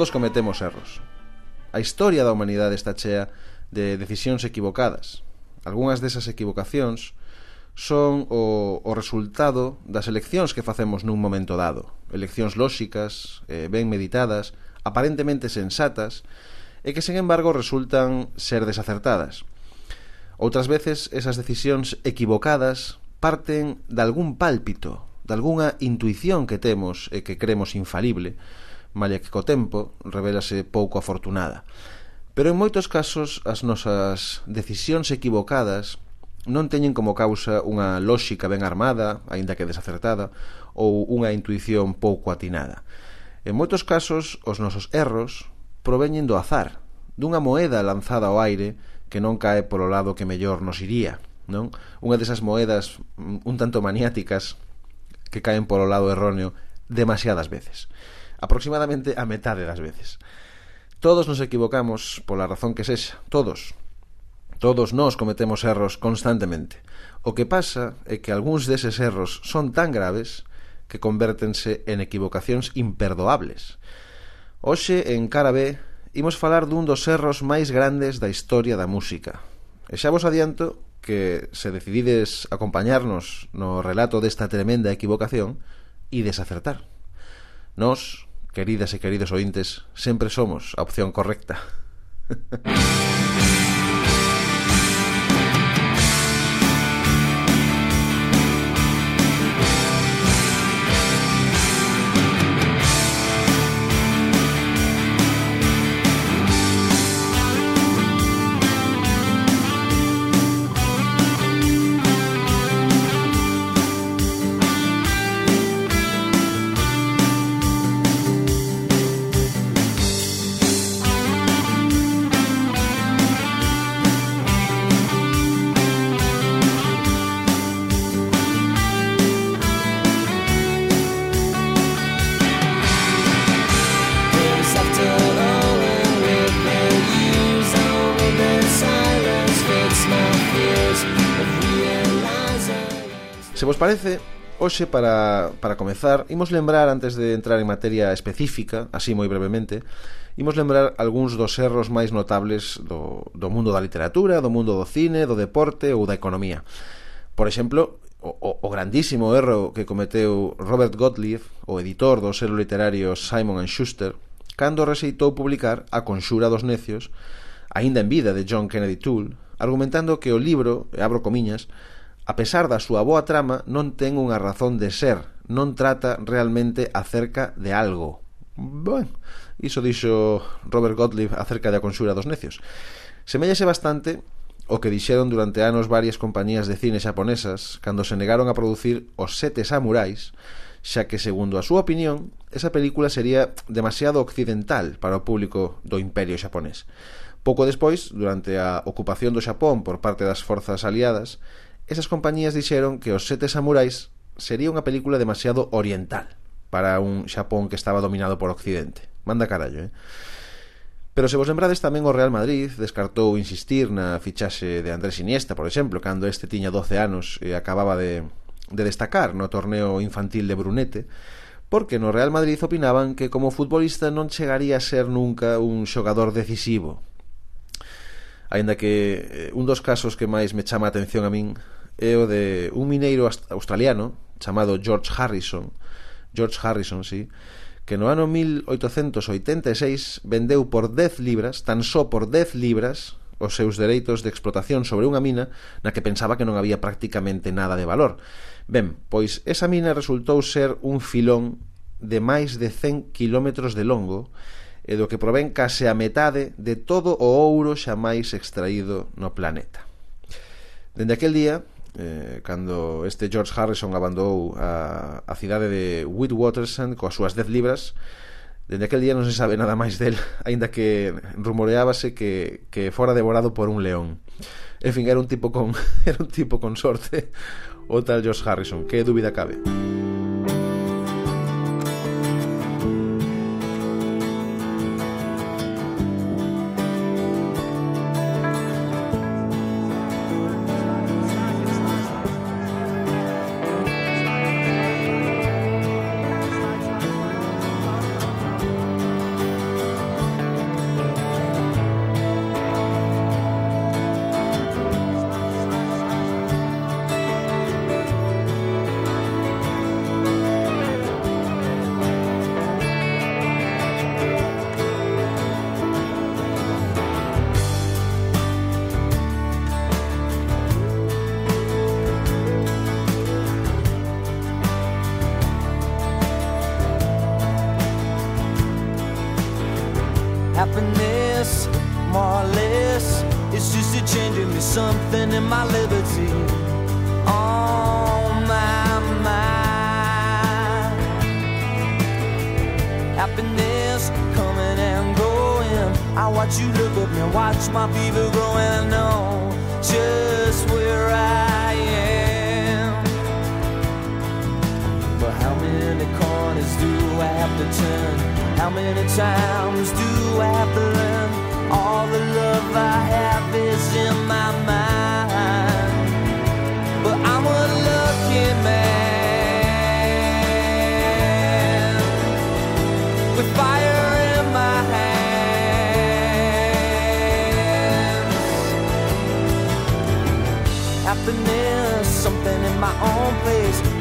Todos cometemos erros. A historia da humanidade está chea de decisións equivocadas. Algúnas desas equivocacións son o, o resultado das eleccións que facemos nun momento dado. Eleccións lóxicas, eh, ben meditadas, aparentemente sensatas, e que, sen embargo, resultan ser desacertadas. Outras veces, esas decisións equivocadas parten de algún pálpito, de algunha intuición que temos e que cremos infalible, malia que co tempo revelase pouco afortunada. Pero en moitos casos as nosas decisións equivocadas non teñen como causa unha lóxica ben armada, aínda que desacertada, ou unha intuición pouco atinada. En moitos casos, os nosos erros proveñen do azar, dunha moeda lanzada ao aire que non cae polo lado que mellor nos iría, non? Unha desas moedas mm, un tanto maniáticas que caen polo lado erróneo demasiadas veces aproximadamente a metade das veces. Todos nos equivocamos pola razón que sexa, todos. Todos nós cometemos erros constantemente. O que pasa é que algúns deses erros son tan graves que convértense en equivocacións imperdoables. Hoxe, en Cara B, imos falar dun dos erros máis grandes da historia da música. E xa vos adianto que se decidides acompañarnos no relato desta tremenda equivocación, e desacertar. Nos, queridas e queridos ointes, sempre somos opción correcta. parece, hoxe para, para comezar, imos lembrar antes de entrar en materia específica, así moi brevemente, imos lembrar algúns dos erros máis notables do, do mundo da literatura, do mundo do cine, do deporte ou da economía. Por exemplo, o, o, o grandísimo erro que cometeu Robert Gottlieb, o editor do selo literario Simon Schuster, cando reseitou publicar A Conxura dos Necios, aínda en vida de John Kennedy Toole, argumentando que o libro, abro comiñas, a pesar da súa boa trama, non ten unha razón de ser, non trata realmente acerca de algo. Bueno, iso dixo Robert Gottlieb acerca da conxura dos necios. Semellase bastante o que dixeron durante anos varias compañías de cine xaponesas cando se negaron a producir Os Sete Samurais, xa que, segundo a súa opinión, esa película sería demasiado occidental para o público do Imperio xaponés. Pouco despois, durante a ocupación do Xapón por parte das forzas aliadas, esas compañías dixeron que Os Sete Samurais sería unha película demasiado oriental para un Xapón que estaba dominado por Occidente. Manda carallo, eh? Pero se vos lembrades tamén o Real Madrid descartou insistir na fichaxe de Andrés Iniesta, por exemplo, cando este tiña 12 anos e acababa de, de destacar no torneo infantil de Brunete, porque no Real Madrid opinaban que como futbolista non chegaría a ser nunca un xogador decisivo. Ainda que eh, un dos casos que máis me chama a atención a min é o de un mineiro australiano chamado George Harrison George Harrison, sí que no ano 1886 vendeu por 10 libras, tan só por 10 libras, os seus dereitos de explotación sobre unha mina na que pensaba que non había prácticamente nada de valor. Ben, pois esa mina resultou ser un filón de máis de 100 km de longo e do que provén case a metade de todo o ouro xa máis extraído no planeta. Dende aquel día, eh, cando este George Harrison abandonou a, a cidade de Witwatersrand coas súas 10 libras Dende aquel día non se sabe nada máis del, aínda que rumoreábase que, que fora devorado por un león. En fin, era un tipo con, era un tipo con sorte o tal George Harrison, que dúbida cabe. Música something in my liberty on my mind. Happiness coming and going. I watch you look at me, watch my beauty.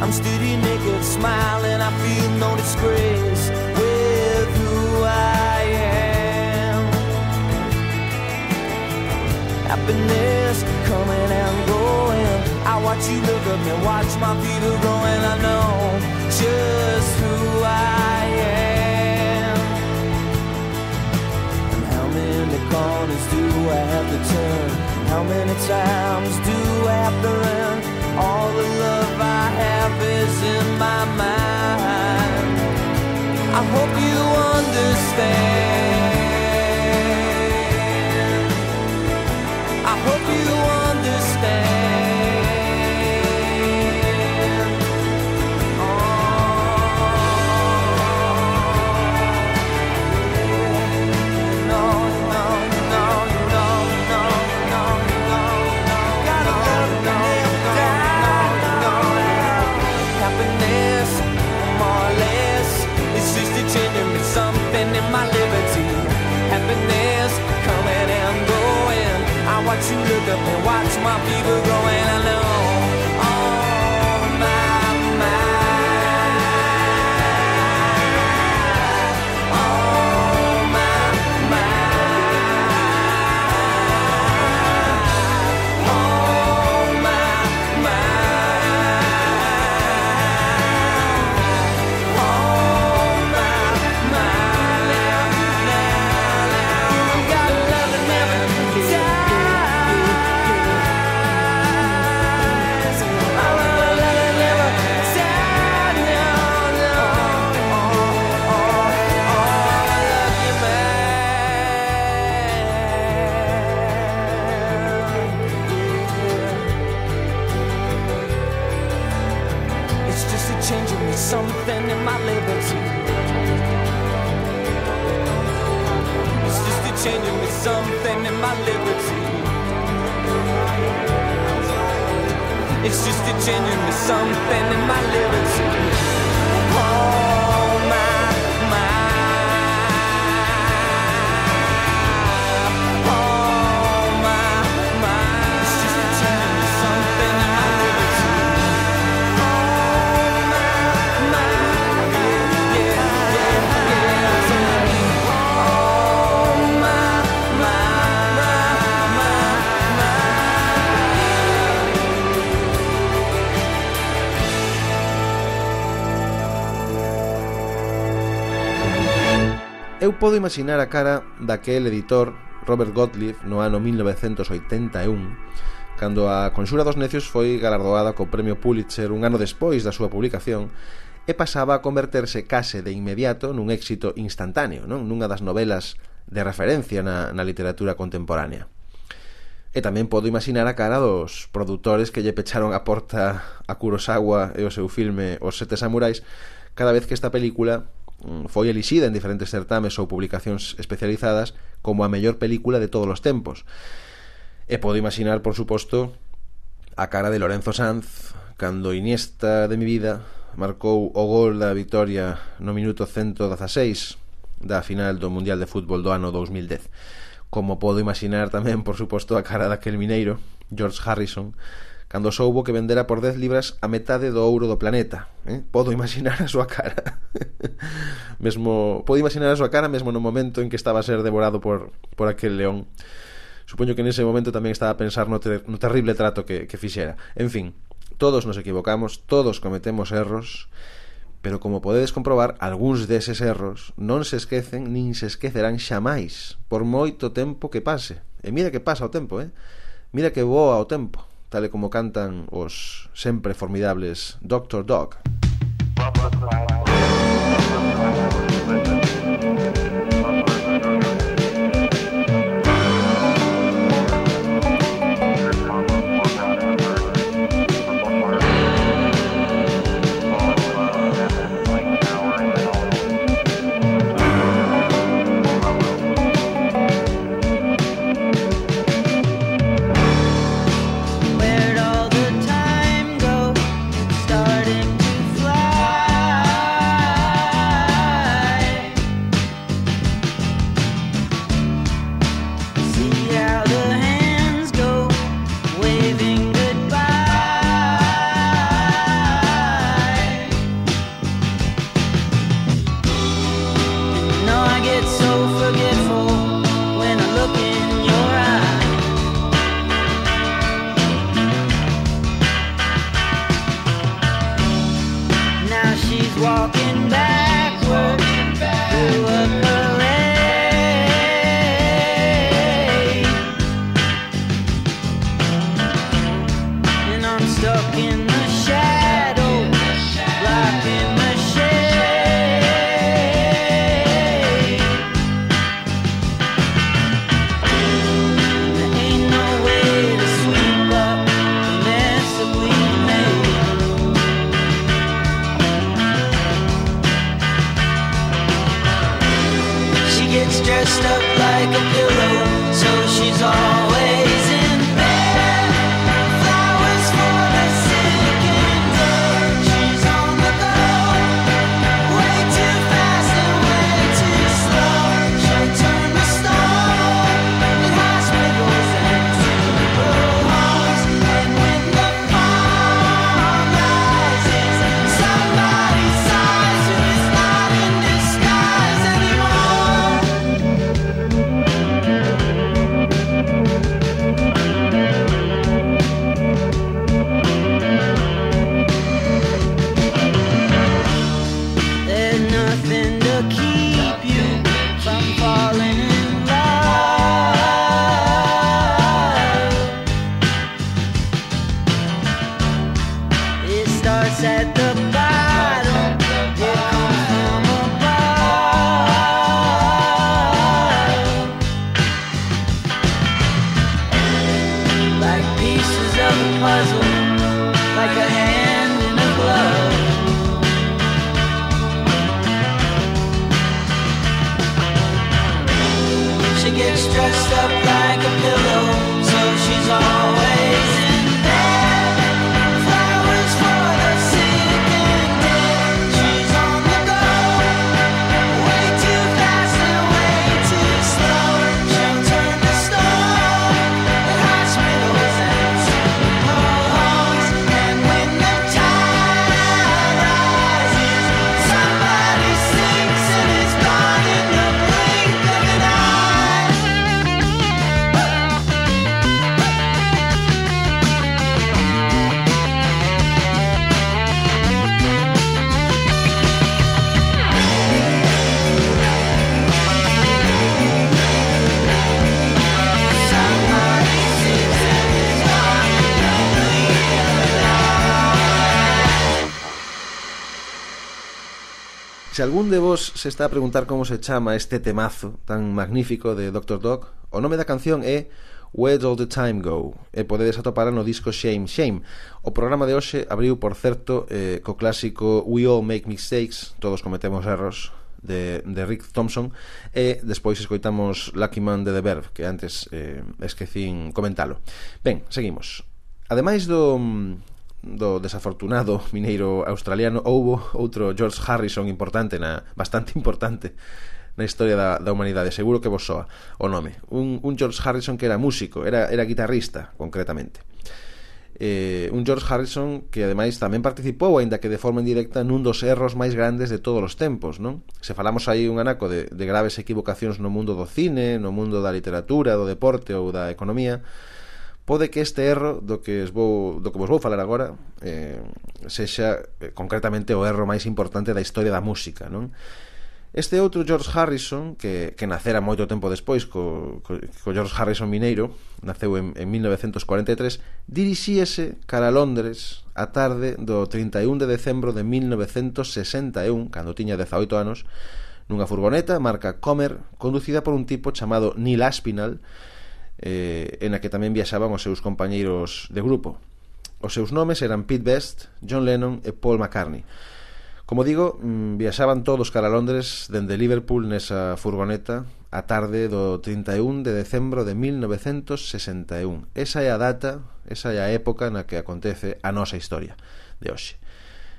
I'm studio naked, smiling, I feel no disgrace with who I am. Happiness coming and going. I watch you look at me, watch my feet are growing, I know. My liberty. It's just a genuine something in my liberty. Eu podo imaginar a cara daquel editor Robert Gottlieb no ano 1981 cando a Conxura dos Necios foi galardoada co Premio Pulitzer un ano despois da súa publicación e pasaba a converterse case de inmediato nun éxito instantáneo, non? nunha das novelas de referencia na, na literatura contemporánea. E tamén podo imaginar a cara dos produtores que lle pecharon a porta a Kurosawa e o seu filme Os Sete Samurais cada vez que esta película Mm, foi elixida en diferentes certames ou publicacións especializadas como a mellor película de todos os tempos. E podo imaginar, por suposto, a cara de Lorenzo Sanz cando Iniesta de mi vida marcou o gol da victoria no minuto 116 da final do Mundial de Fútbol do ano 2010. Como podo imaginar tamén, por suposto, a cara daquel mineiro, George Harrison, cando soubo que vendera por 10 libras a metade do ouro do planeta. Eh? Podo imaginar a súa cara. mesmo Podo imaginar a súa cara mesmo no momento en que estaba a ser devorado por, por aquel león. Supoño que nese momento tamén estaba a pensar no, ter, no terrible trato que, que fixera. En fin, todos nos equivocamos, todos cometemos erros, pero como podedes comprobar, algúns deses erros non se esquecen nin se esquecerán xamais, por moito tempo que pase. E mira que pasa o tempo, eh? Mira que voa o tempo tal e como cantan os sempre formidables Dr. Dog. Doctor Dog. Se algún de vos se está a preguntar como se chama este temazo tan magnífico de Dr. Dog, o nome da canción é Where'd All the Time Go? E podedes atopar no disco Shame Shame. O programa de hoxe abriu por certo eh, co clásico We All Make Mistakes todos cometemos erros de, de Rick Thompson e despois escoitamos Lucky Man de The Verve que antes eh, esquecín comentalo. Ben, seguimos. Ademais do do desafortunado mineiro australiano houbo outro George Harrison importante na bastante importante na historia da, da humanidade, seguro que vos soa o nome. Un, un George Harrison que era músico, era, era guitarrista, concretamente. Eh, un George Harrison que ademais tamén participou, aínda que de forma indirecta, nun dos erros máis grandes de todos os tempos, non? Se falamos aí un anaco de, de graves equivocacións no mundo do cine, no mundo da literatura, do deporte ou da economía, pode que este erro do que es vou, do que vos vou falar agora eh, sexa eh, concretamente o erro máis importante da historia da música, non? Este outro George Harrison, que, que nacera moito tempo despois co, co, co George Harrison Mineiro, naceu en, en 1943, dirixíese cara a Londres a tarde do 31 de decembro de 1961, cando tiña 18 anos, nunha furgoneta marca Comer, conducida por un tipo chamado Neil Aspinall, eh, en a que tamén viaxaban os seus compañeiros de grupo. Os seus nomes eran Pete Best, John Lennon e Paul McCartney. Como digo, mm, viaxaban todos cara a Londres dende Liverpool nesa furgoneta a tarde do 31 de decembro de 1961. Esa é a data, esa é a época na que acontece a nosa historia de hoxe.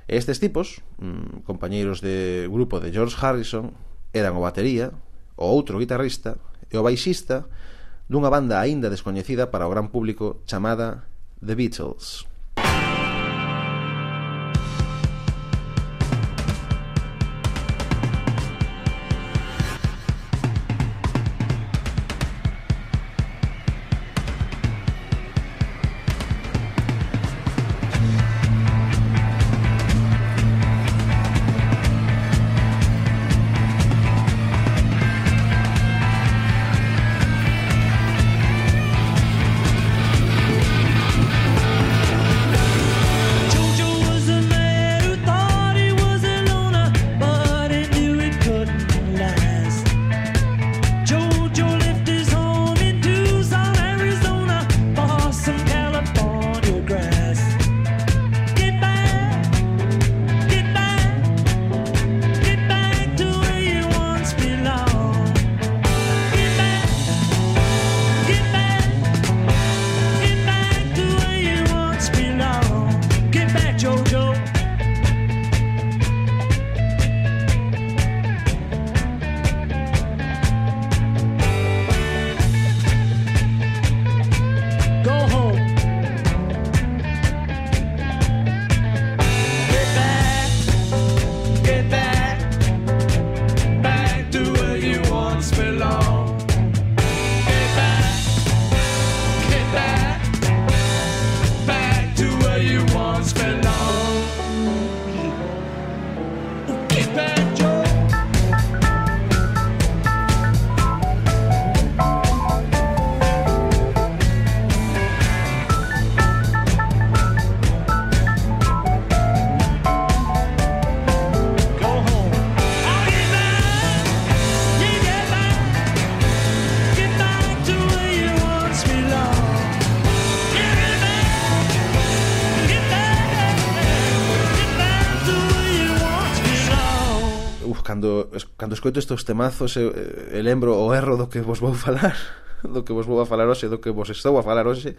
E estes tipos, mm, compañeiros de grupo de George Harrison, eran o batería, o outro guitarrista e o baixista dunha banda aínda descoñecida para o gran público chamada The Beatles. escoito estes temazos e, e eh, eh, lembro o erro do que vos vou falar do que vos vou a falar hoxe do que vos estou a falar hoxe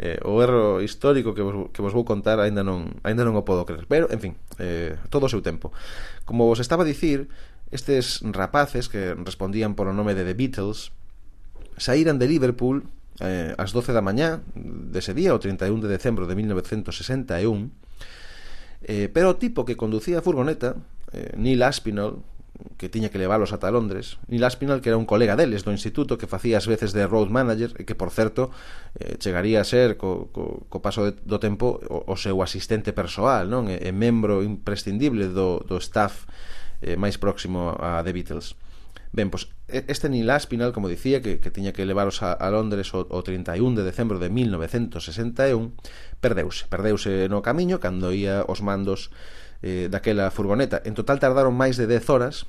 eh, o erro histórico que vos, que vos vou contar aínda non, aínda non o podo creer. Pero, en fin, eh, todo o seu tempo. Como vos estaba a dicir estes rapaces que respondían polo nome de The Beatles saíran de Liverpool eh, ás 12 da mañá dese día, o 31 de decembro de 1961 eh, pero o tipo que conducía a furgoneta eh, Neil Aspinall que tiña que leválos ata Londres, Neil Aspinall, que era un colega deles do instituto que facía as veces de road manager e que, por certo, eh, chegaría a ser co, co, co paso de, do tempo o, o seu asistente persoal, non? E, e membro imprescindible do, do staff eh, máis próximo a The Beatles. Ben, pois, este Neil Aspinall, como dicía, que, que tiña que levaros a, a Londres o, o 31 de decembro de 1961, perdeuse. Perdeuse no camiño cando ía os mandos eh, daquela furgoneta. En total tardaron máis de 10 horas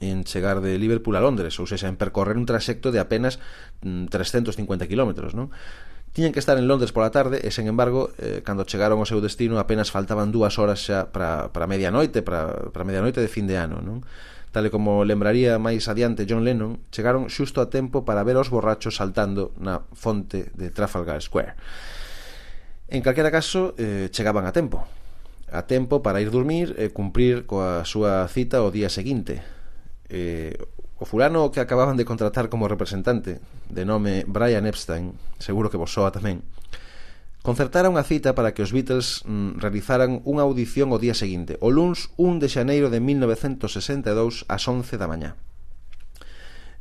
en chegar de Liverpool a Londres, ou seja, en percorrer un traxecto de apenas mm, 350 km, non? Tiñan que estar en Londres pola tarde e, sen embargo, eh, cando chegaron ao seu destino apenas faltaban dúas horas xa para, para medianoite, para, para medianoite de fin de ano, non? Tal e como lembraría máis adiante John Lennon, chegaron xusto a tempo para ver os borrachos saltando na fonte de Trafalgar Square. En calquera caso, eh, chegaban a tempo, a tempo para ir dormir e cumprir coa súa cita o día seguinte. Eh, o fulano que acababan de contratar como representante, de nome Brian Epstein, seguro que vos soa tamén, concertara unha cita para que os Beatles mm, realizaran unha audición o día seguinte, o luns 1 de xaneiro de 1962 ás 11 da mañá.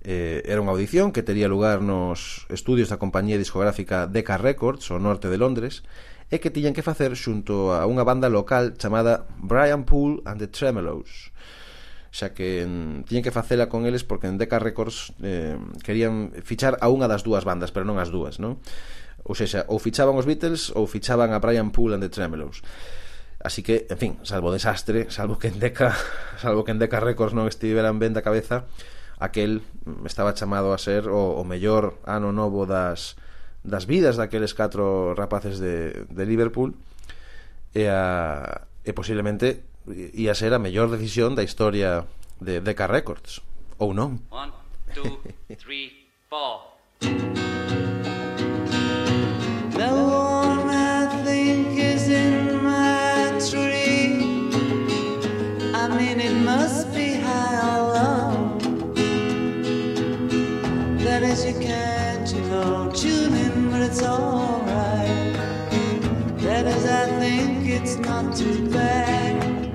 Eh, era unha audición que tería lugar nos estudios da compañía discográfica Decca Records, ao norte de Londres, e que tiñan que facer xunto a unha banda local chamada Brian Poole and the Tremelos xa que mm, tiñen que facela con eles porque en Decca Records eh, querían fichar a unha das dúas bandas, pero non as dúas, non? Ou seja, ou fichaban os Beatles ou fichaban a Brian Poole and the Tremelos. Así que, en fin, salvo desastre, salvo que en Decca, salvo que en Decca Records non estiveran ben da cabeza, aquel estaba chamado a ser o, o mellor ano novo das das vidas daqueles catro rapaces de, de Liverpool e, a, e posiblemente ia ser a mellor decisión da historia de Decca Records ou non One, two, three, four. is you can. It's alright. That is, I think it's not too bad.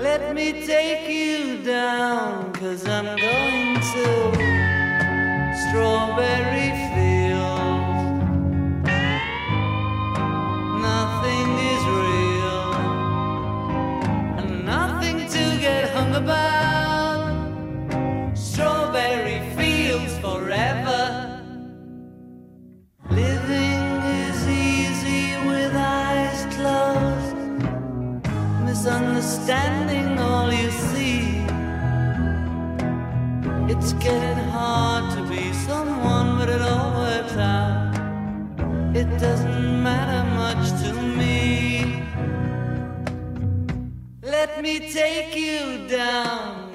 Let me take you down, cause I'm going to strawberry fields. Nothing is real, and nothing to get hung about. Let me take you down,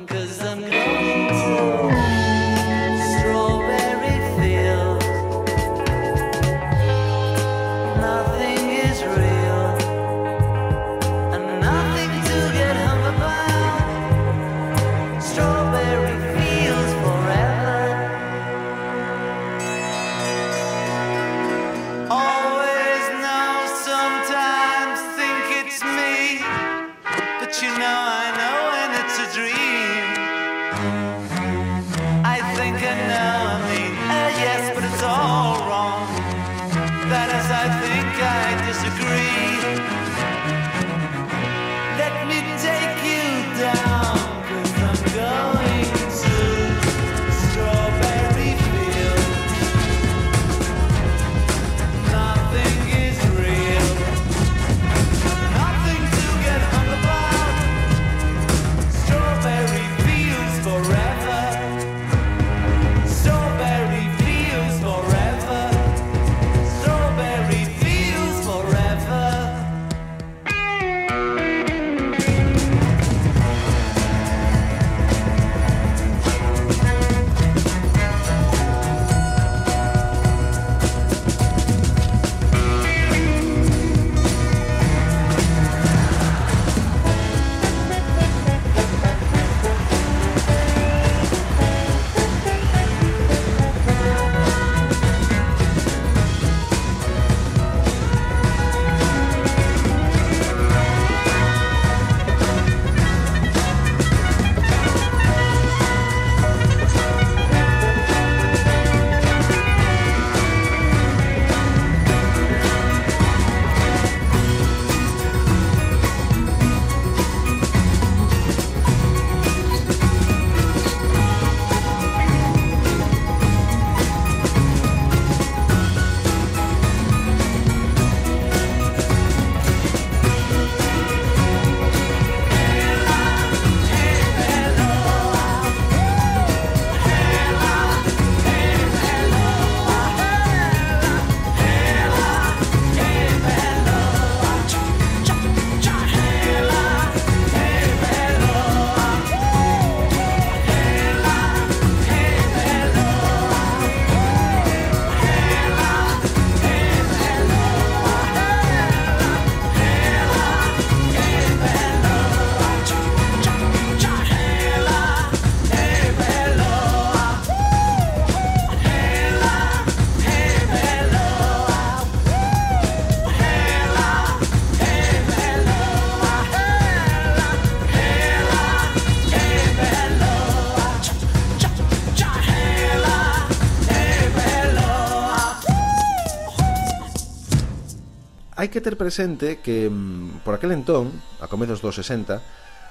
que ter presente que, mm, por aquel entón, a comezos dos 60,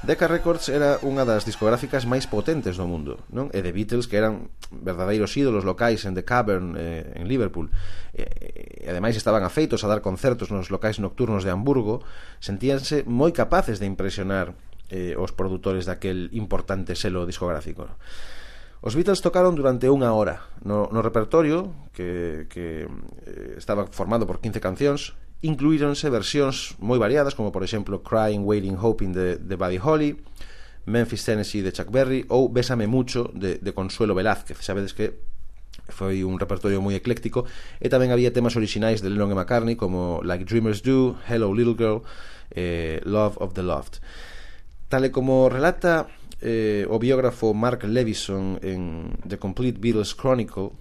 Decca Records era unha das discográficas máis potentes do mundo, non? E The Beatles, que eran verdadeiros ídolos locais en The Cavern, eh, en Liverpool, e, e ademais estaban afeitos a dar concertos nos locais nocturnos de Hamburgo, sentíanse moi capaces de impresionar eh, os produtores daquel importante selo discográfico. Os Beatles tocaron durante unha hora no, no repertorio que, que eh, estaba formado por 15 cancións incluíronse versións moi variadas, como por exemplo Crying, Wailing, Hoping de, de Buddy Holly, Memphis, Tennessee de Chuck Berry ou Bésame Mucho de, de Consuelo Velázquez. Sabedes que foi un repertorio moi ecléctico e tamén había temas orixinais de Lennon e McCartney como Like Dreamers Do, Hello Little Girl, eh, Love of the Loft. Tal e como relata eh, o biógrafo Mark Levison en The Complete Beatles Chronicle,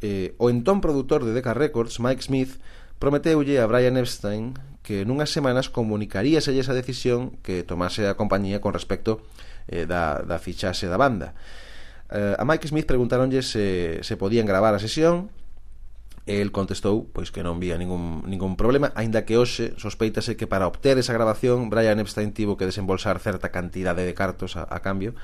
eh, o entón produtor de Decca Records, Mike Smith, prometeulle a Brian Epstein que nunhas semanas comunicaríase esa decisión que tomase a compañía con respecto eh, da, da fichaxe da banda. Eh, a Mike Smith preguntaronlle se, se podían gravar a sesión, el contestou pois que non vía ningún, ningún problema, aínda que hoxe sospeitase que para obter esa grabación Brian Epstein tivo que desembolsar certa cantidade de cartos a, a cambio.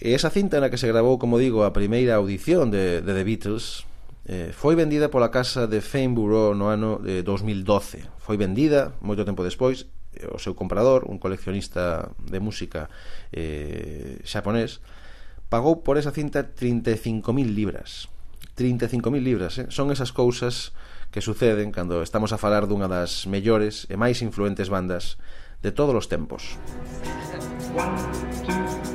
E esa cinta na que se grabou, como digo, a primeira audición de, de The Beatles, Eh, foi vendida pola casa de Fame Bureau no ano eh, 2012. Foi vendida moito tempo despois eh, o seu comprador, un coleccionista de música eh, xaponés, pagou por esa cinta 35.000 libras. 35.000 libras, eh? son esas cousas que suceden cando estamos a falar dunha das mellores e máis influentes bandas de todos os tempos. One, two,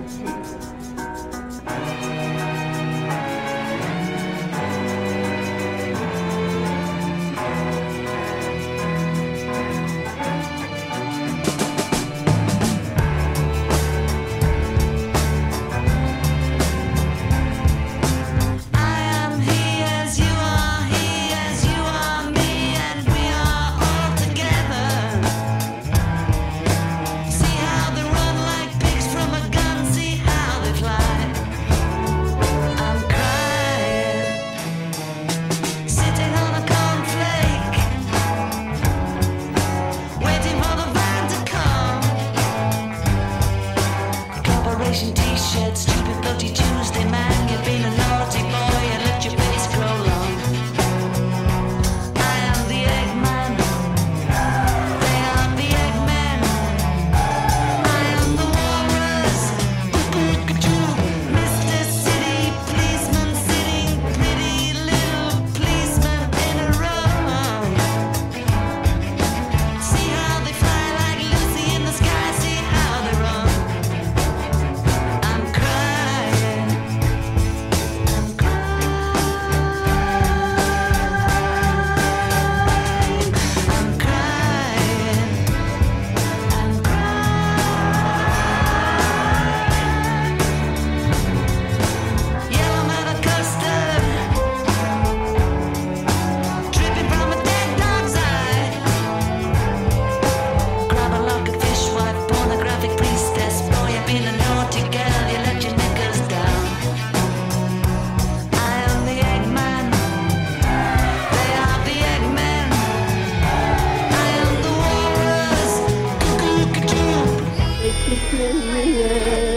Thank.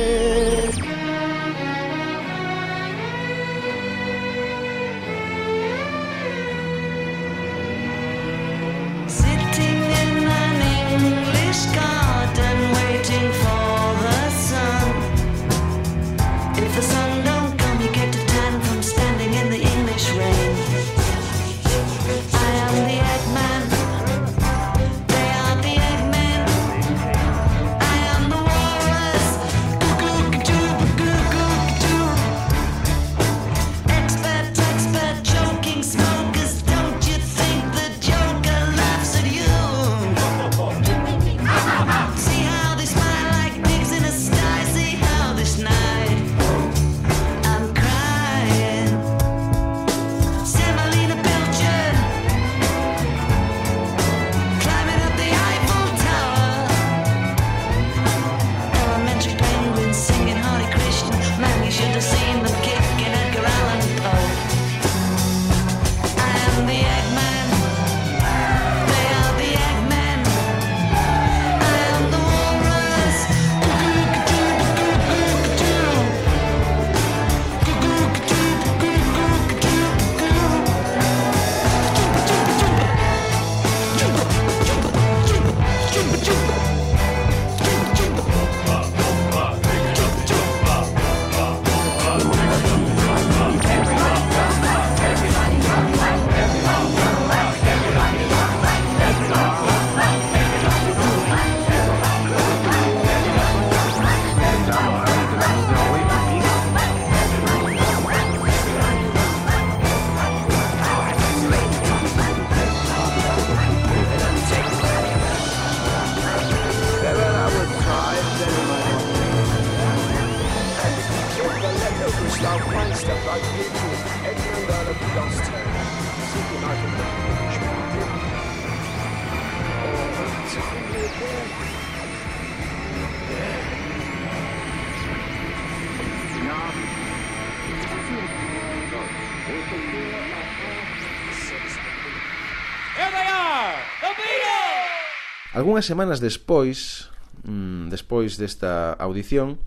Algúnas semanas despois, mmm, despois desta audición,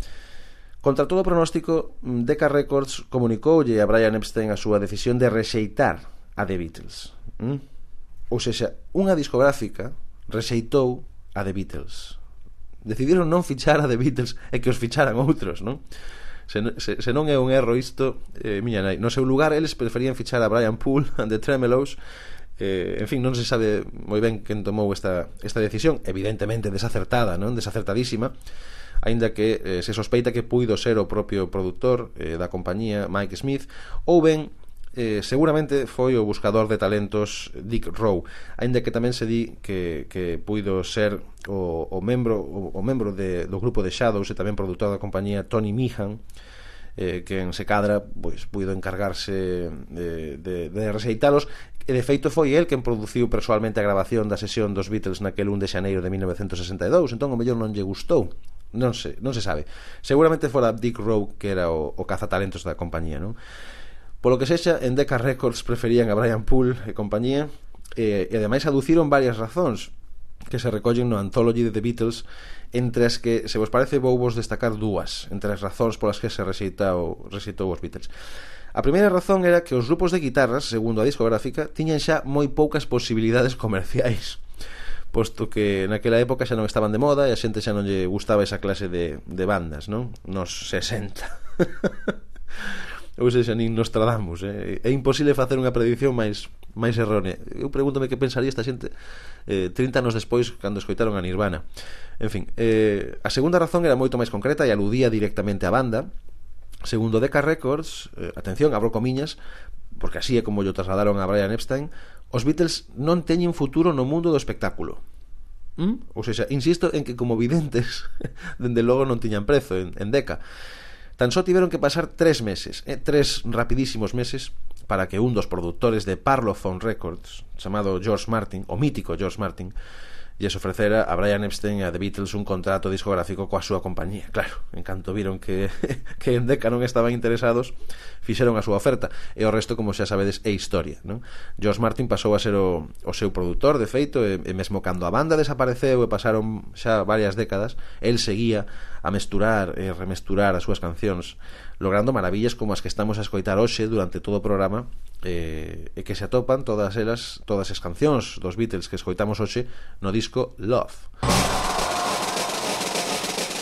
contra todo pronóstico, mm, Decca Records comunicoulle a Brian Epstein a súa decisión de rexeitar a The Beatles. Mm? Ou seja, unha discográfica rexeitou a The Beatles. Decidiron non fichar a The Beatles e que os ficharan outros, non? se, se, se non é un erro isto, eh, miña nai, no seu lugar eles preferían fichar a Brian Poole and the Tremelows eh, en fin, non se sabe moi ben quen tomou esta, esta decisión evidentemente desacertada, non desacertadísima aínda que eh, se sospeita que puido ser o propio produtor eh, da compañía Mike Smith ou ben eh, seguramente foi o buscador de talentos Dick Rowe, aínda que tamén se di que, que puido ser o, o membro o, o membro de, do grupo de Shadows e tamén produtor da compañía Tony Meehan, eh, que en se cadra pois, puido encargarse de, de, de rexeitalos E de feito foi el quen produciu persoalmente a grabación da sesión dos Beatles naquel 1 de xaneiro de 1962, entón o mellor non lle gustou. Non se, non se sabe. Seguramente fora Dick Rowe que era o, o cazatalentos da compañía, non? Polo que sexa, en Decca Records preferían a Brian Poole e compañía, e, e ademais aduciron varias razóns que se recollen no Anthology de The Beatles entre as que, se vos parece, vou vos destacar dúas entre as razóns polas que se rexeitou, rexeitou os Beatles. A primeira razón era que os grupos de guitarras, segundo a discográfica, tiñan xa moi poucas posibilidades comerciais posto que naquela época xa non estaban de moda e a xente xa non lle gustaba esa clase de, de bandas, non? Nos 60. Ou seja, nin Nostradamus, eh? É imposible facer unha predicción máis máis errónea. Eu pregúntome que pensaría esta xente eh, 30 anos despois cando escoitaron a Nirvana. En fin, eh, a segunda razón era moito máis concreta e aludía directamente á banda, Segundo Decca Records, eh, atención, abro comiñas, porque así é como yo trasladaron a Brian Epstein, os Beatles non teñen futuro no mundo do espectáculo. ¿Mm? Ou seja, insisto en que como videntes, dende logo non tiñan prezo en, en Deca. Tan só tiveron que pasar tres meses, eh, tres rapidísimos meses, para que un dos produtores de Parlophone Records, chamado George Martin, o mítico George Martin, lles ofrecera a Brian Epstein e a The Beatles un contrato discográfico coa súa compañía. Claro, en canto viron que, que en Decca non estaban interesados, fixeron a súa oferta. E o resto, como xa sabedes, é historia. Non? George Martin pasou a ser o, o seu produtor, de feito, e, e mesmo cando a banda desapareceu e pasaron xa varias décadas, el seguía a mesturar e remesturar as súas cancións logrando maravillas como as que estamos a escoitar hoxe durante todo o programa eh, e que se atopan todas elas todas as cancións dos Beatles que escoitamos hoxe no disco Love.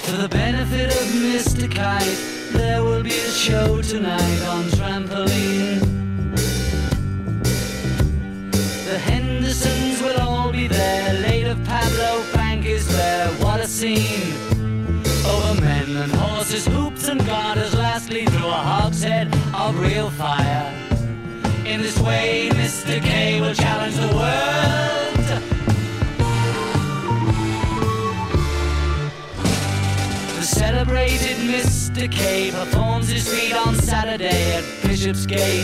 For the benefit of Mr. Kite, there will be a show tonight on trampoline. The Hendersons will all be there, late of Pablo Frank is there, what a scene. Over men and horses, hoop Lastly, through a hogshead of real fire. In this way, Mr. K will challenge the world. The celebrated Mr. K performs his feat on Saturday at Bishopsgate.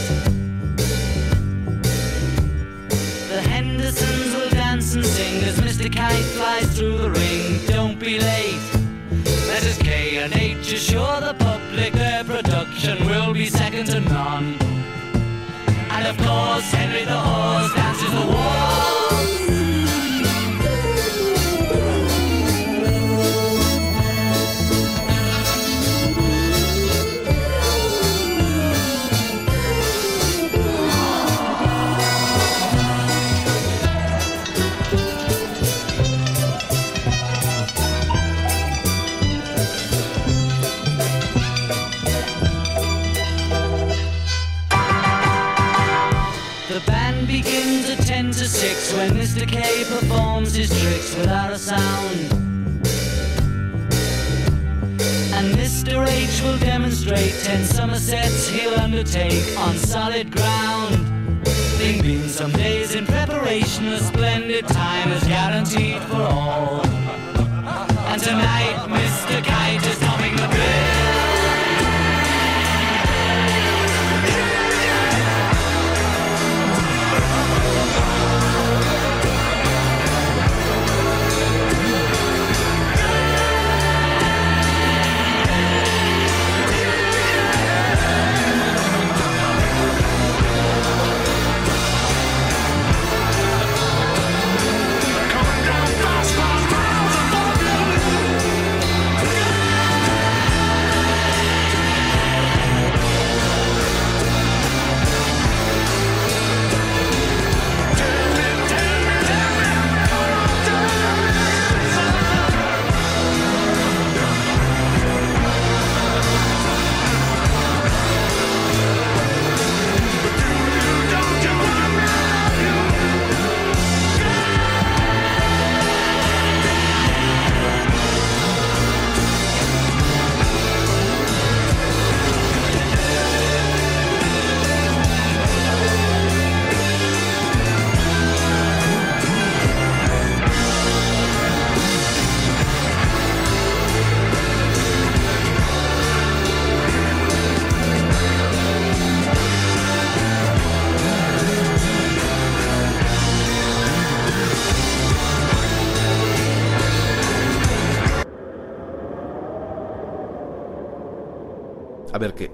The Hendersons will dance and sing as Mr. Kite flies through the ring. Don't be late. Letters K and H assure the public their production will be second to none. And of course, Henry the Horse dances the waltz. At 10 to 6 when Mr. K performs his tricks without a sound. And Mr. H will demonstrate 10 Somersets he'll undertake on solid ground. They've been some days in preparation, a splendid time is guaranteed for all. And tonight, Mr. Kite is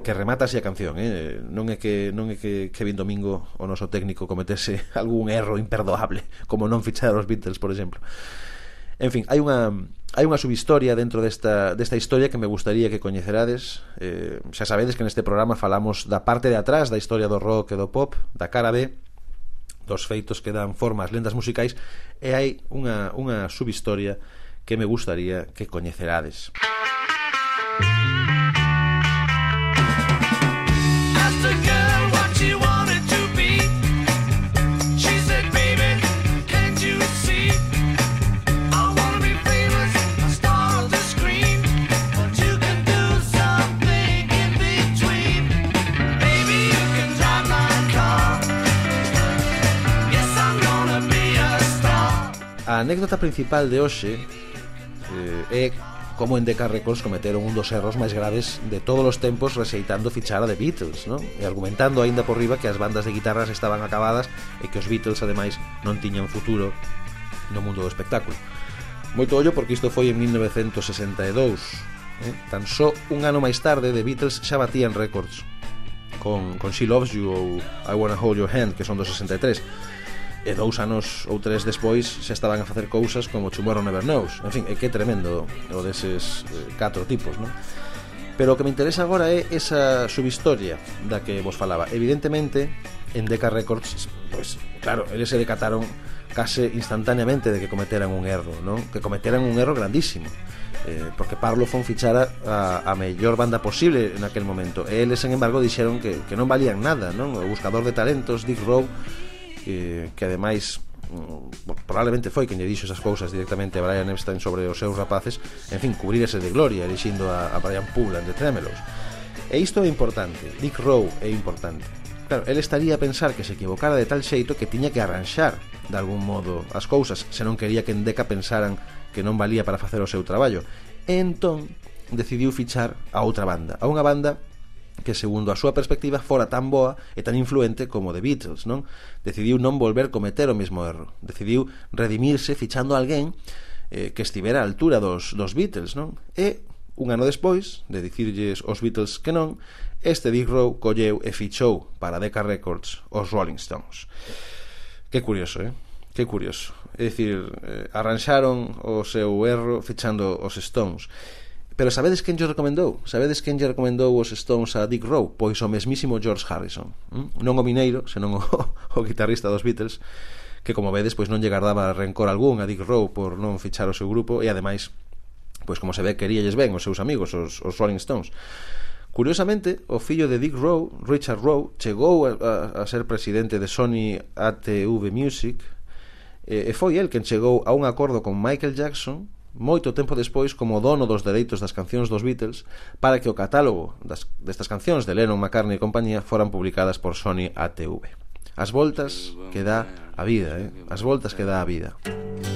que remata así a canción, eh? non é que non é que Kevin Domingo o noso técnico cometese algún erro imperdoable, como non fichar os Beatles, por exemplo. En fin, hai unha hai unha subhistoria dentro desta, desta historia que me gustaría que coñecerades eh, xa sabedes que neste programa falamos da parte de atrás da historia do rock e do pop da cara B dos feitos que dan forma ás lendas musicais e hai unha, unha subhistoria que me gustaría que coñecerades Música A anécdota principal de hoxe eh, é como en Decca Records cometeron un dos erros máis graves de todos os tempos rexeitando fichar a The Beatles, non? E argumentando aínda por riba que as bandas de guitarras estaban acabadas e que os Beatles, ademais, non tiñan futuro no mundo do espectáculo. Moito ollo porque isto foi en 1962. Eh? Tan só un ano máis tarde The Beatles xa batían récords con, con She Loves You ou I Wanna Hold Your Hand, que son do 63 e dous anos ou tres despois xa estaban a facer cousas como Tomorrow Never Knows en fin, é que tremendo o deses eh, catro tipos non? pero o que me interesa agora é esa subhistoria da que vos falaba evidentemente en Decca Records pois, claro, eles se decataron case instantaneamente de que cometeran un erro non? que cometeran un erro grandísimo eh, porque Parlophone fichara a, a mellor banda posible en aquel momento e eles, sen embargo, dixeron que, que non valían nada non? o buscador de talentos Dick Rowe que, que ademais mm, probablemente foi quen lle dixo esas cousas directamente a Brian Epstein sobre os seus rapaces en fin, cubrirese de gloria elixindo a, a Brian Pullan de Tremelos e isto é importante, Dick Rowe é importante Claro, el estaría a pensar que se equivocara de tal xeito que tiña que arranxar de algún modo as cousas, se non quería que en Deca pensaran que non valía para facer o seu traballo. E entón decidiu fichar a outra banda, a unha banda que segundo a súa perspectiva fora tan boa e tan influente como The Beatles, non? Decidiu non volver cometer o mesmo erro. Decidiu redimirse fichando a alguén eh, que estivera á altura dos, dos Beatles, non? E Un ano despois, de dicirlles aos Beatles que non, este Dick Rowe colleu e fichou para Decca Records os Rolling Stones. Que curioso, eh? Que curioso. É dicir, eh, arranxaron o seu erro fichando os Stones. Pero sabedes quen lle recomendou? Sabedes quen lle recomendou os Stones a Dick Rowe? Pois o mesmísimo George Harrison. Non o mineiro, senón o, o guitarrista dos Beatles, que como vedes, pois non lle guardaba rencor algún a Dick Rowe por non fichar o seu grupo e ademais, pois como se ve, queríalles ben os seus amigos, os, os Rolling Stones. Curiosamente, o fillo de Dick Rowe, Richard Rowe, chegou a, a, a ser presidente de Sony ATV Music e, e foi el quen chegou a un acordo con Michael Jackson moito tempo despois como dono dos dereitos das cancións dos Beatles para que o catálogo das, destas cancións de Lennon, McCartney e compañía foran publicadas por Sony ATV. As voltas que dá a vida, eh? As voltas que dá a vida. Música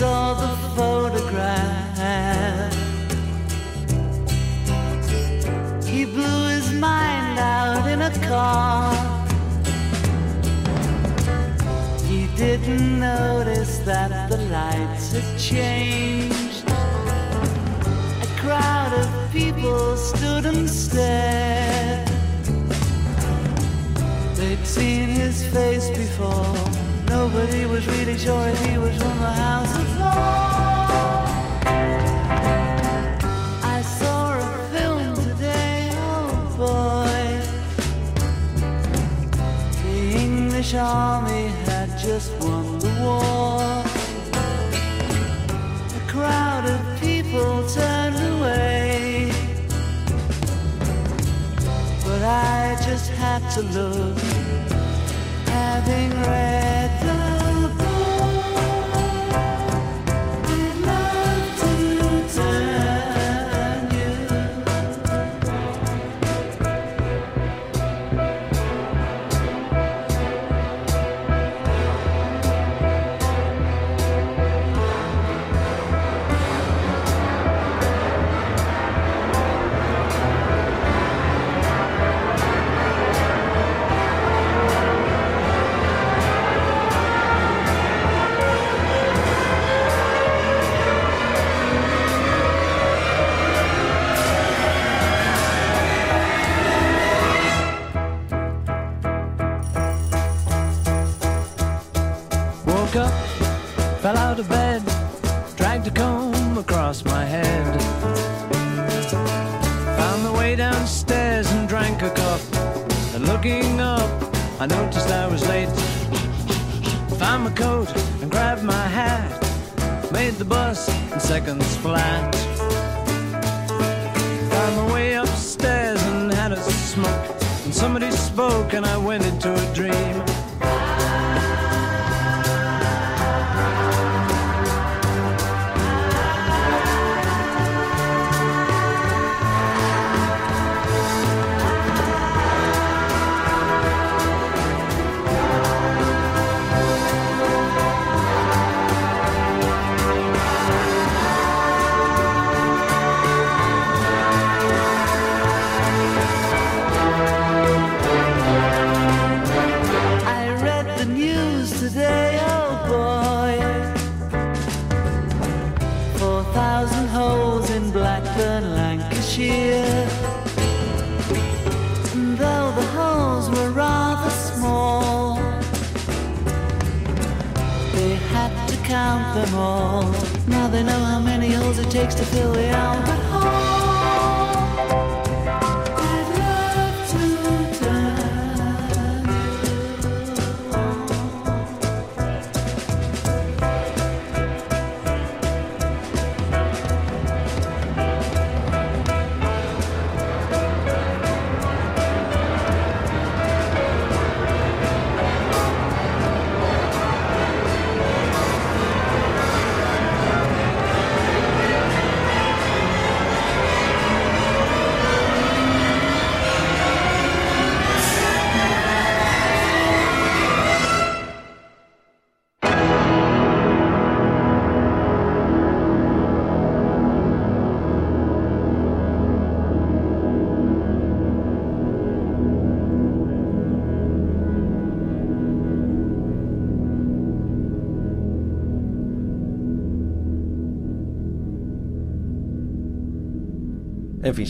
saw the photograph. He blew his mind out in a car. He didn't notice that the lights had changed. A crowd of people stood and stared. They'd seen his face before. Nobody was really sure if he was from the House of Lords. I saw a film today, oh boy. The English army had just won the war. A crowd of people turned away. But I just had to look, having read the And looking up, I noticed I was late. Found my coat and grabbed my hat. Made the bus in seconds flat. Found my way upstairs and had a smoke. And somebody spoke and I went into a dream.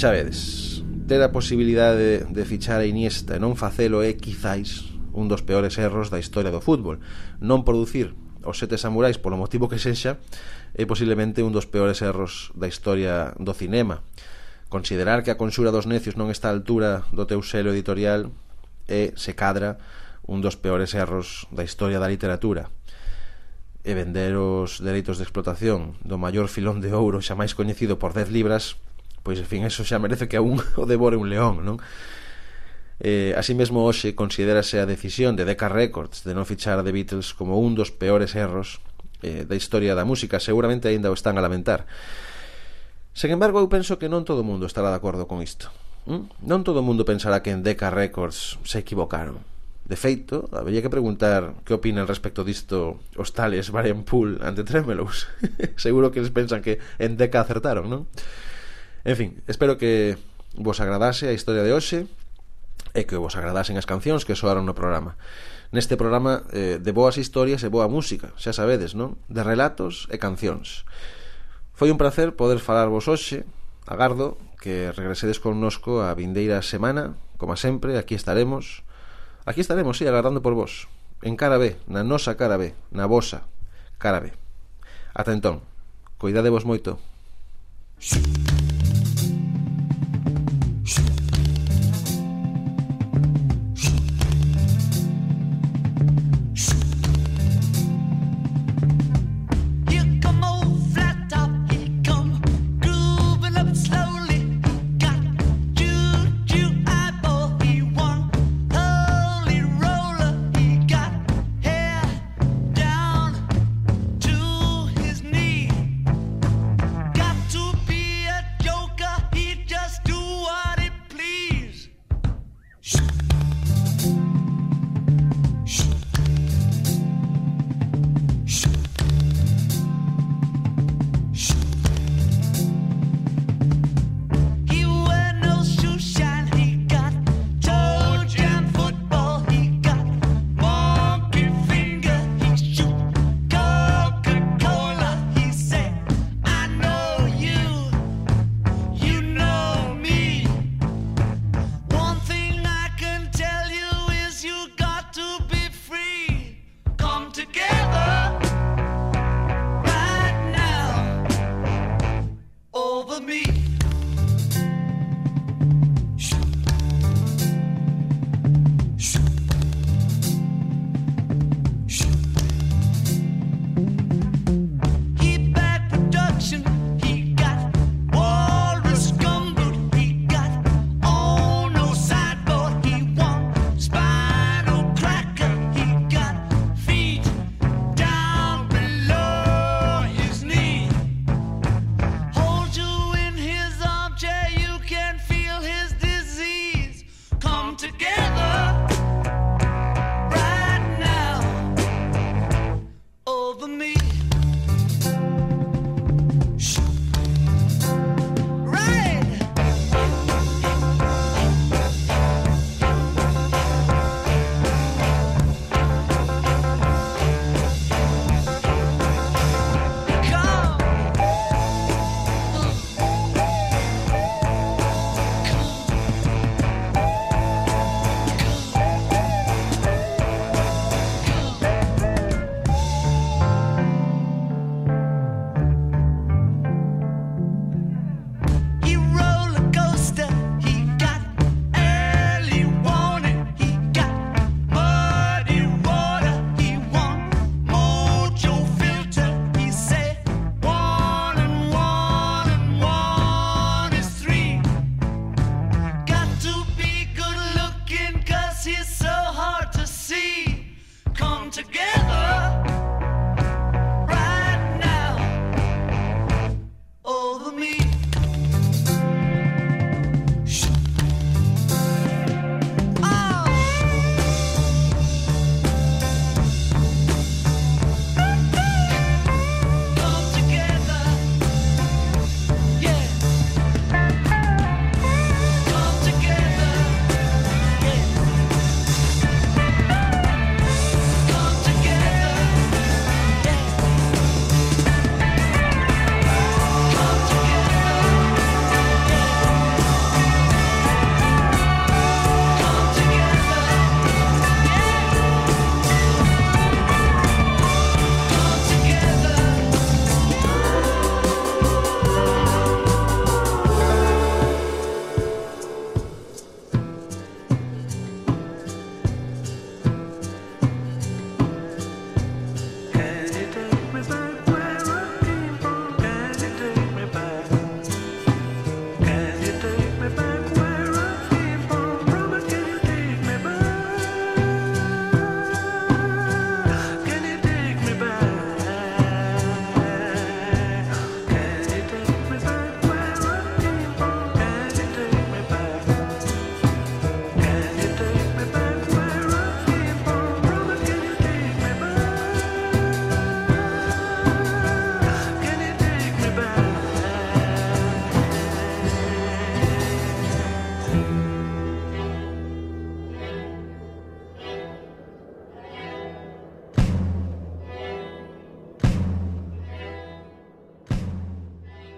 xa vedes, ter a posibilidade de, de fichar a Iniesta e non facelo é, quizáis, un dos peores erros da historia do fútbol. Non producir os sete samurais polo motivo que sexa é posiblemente un dos peores erros da historia do cinema. Considerar que a conxura dos necios non está a altura do teu selo editorial é, se cadra, un dos peores erros da historia da literatura e vender os dereitos de explotación do maior filón de ouro xa máis coñecido por 10 libras Pois, en fin, eso xa merece que a un o devore un león, non? Eh, así mesmo hoxe considerase a decisión de Decca Records de non fichar a The Beatles como un dos peores erros eh, da historia da música Seguramente aínda o están a lamentar Sen embargo, eu penso que non todo o mundo estará de acordo con isto ¿Mm? Non todo o mundo pensará que en Decca Records se equivocaron De feito, habría que preguntar que opinan respecto disto os tales Varian Pool ante Tremelos Seguro que eles pensan que en Decca acertaron, non? En fin, espero que vos agradase a historia de hoxe e que vos agradasen as cancións que soaron no programa. Neste programa eh, de boas historias e boa música, xa sabedes, non? De relatos e cancións. Foi un placer poder falar vos hoxe, agardo que regresedes connosco a vindeira semana, como sempre, aquí estaremos. Aquí estaremos, sí, agardando por vos. En cara B, na nosa cara B, na vosa cara B. Ata entón, cuidadevos moito. Shoo.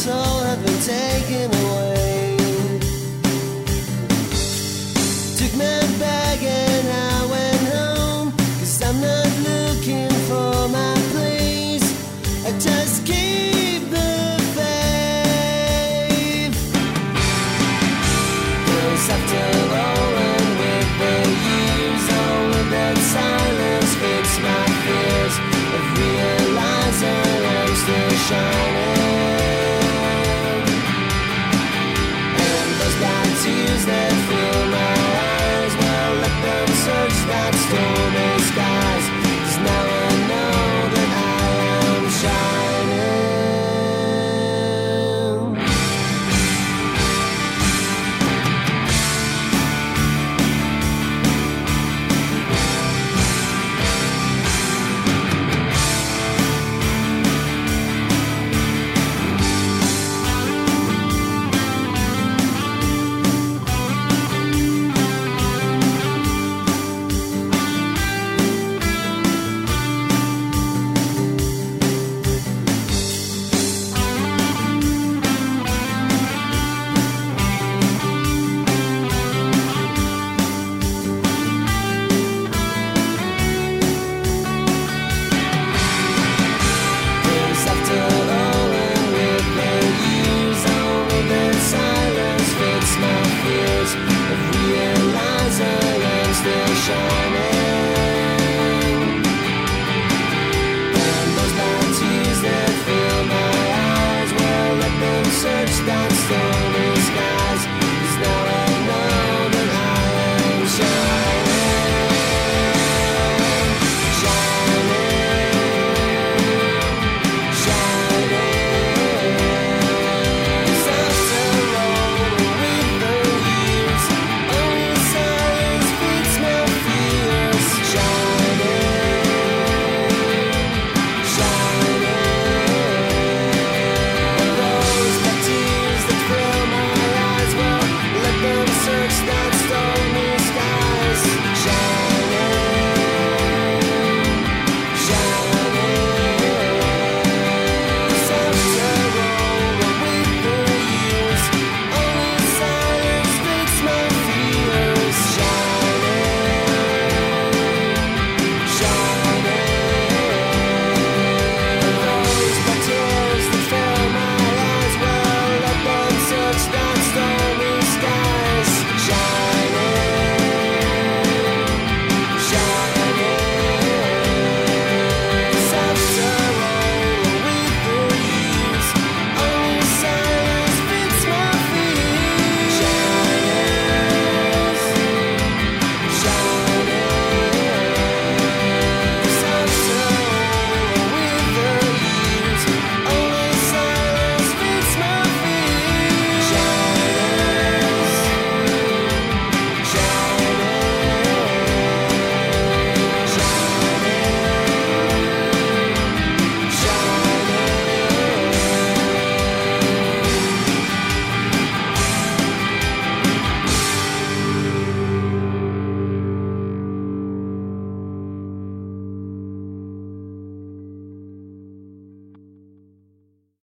Soul had been taken away.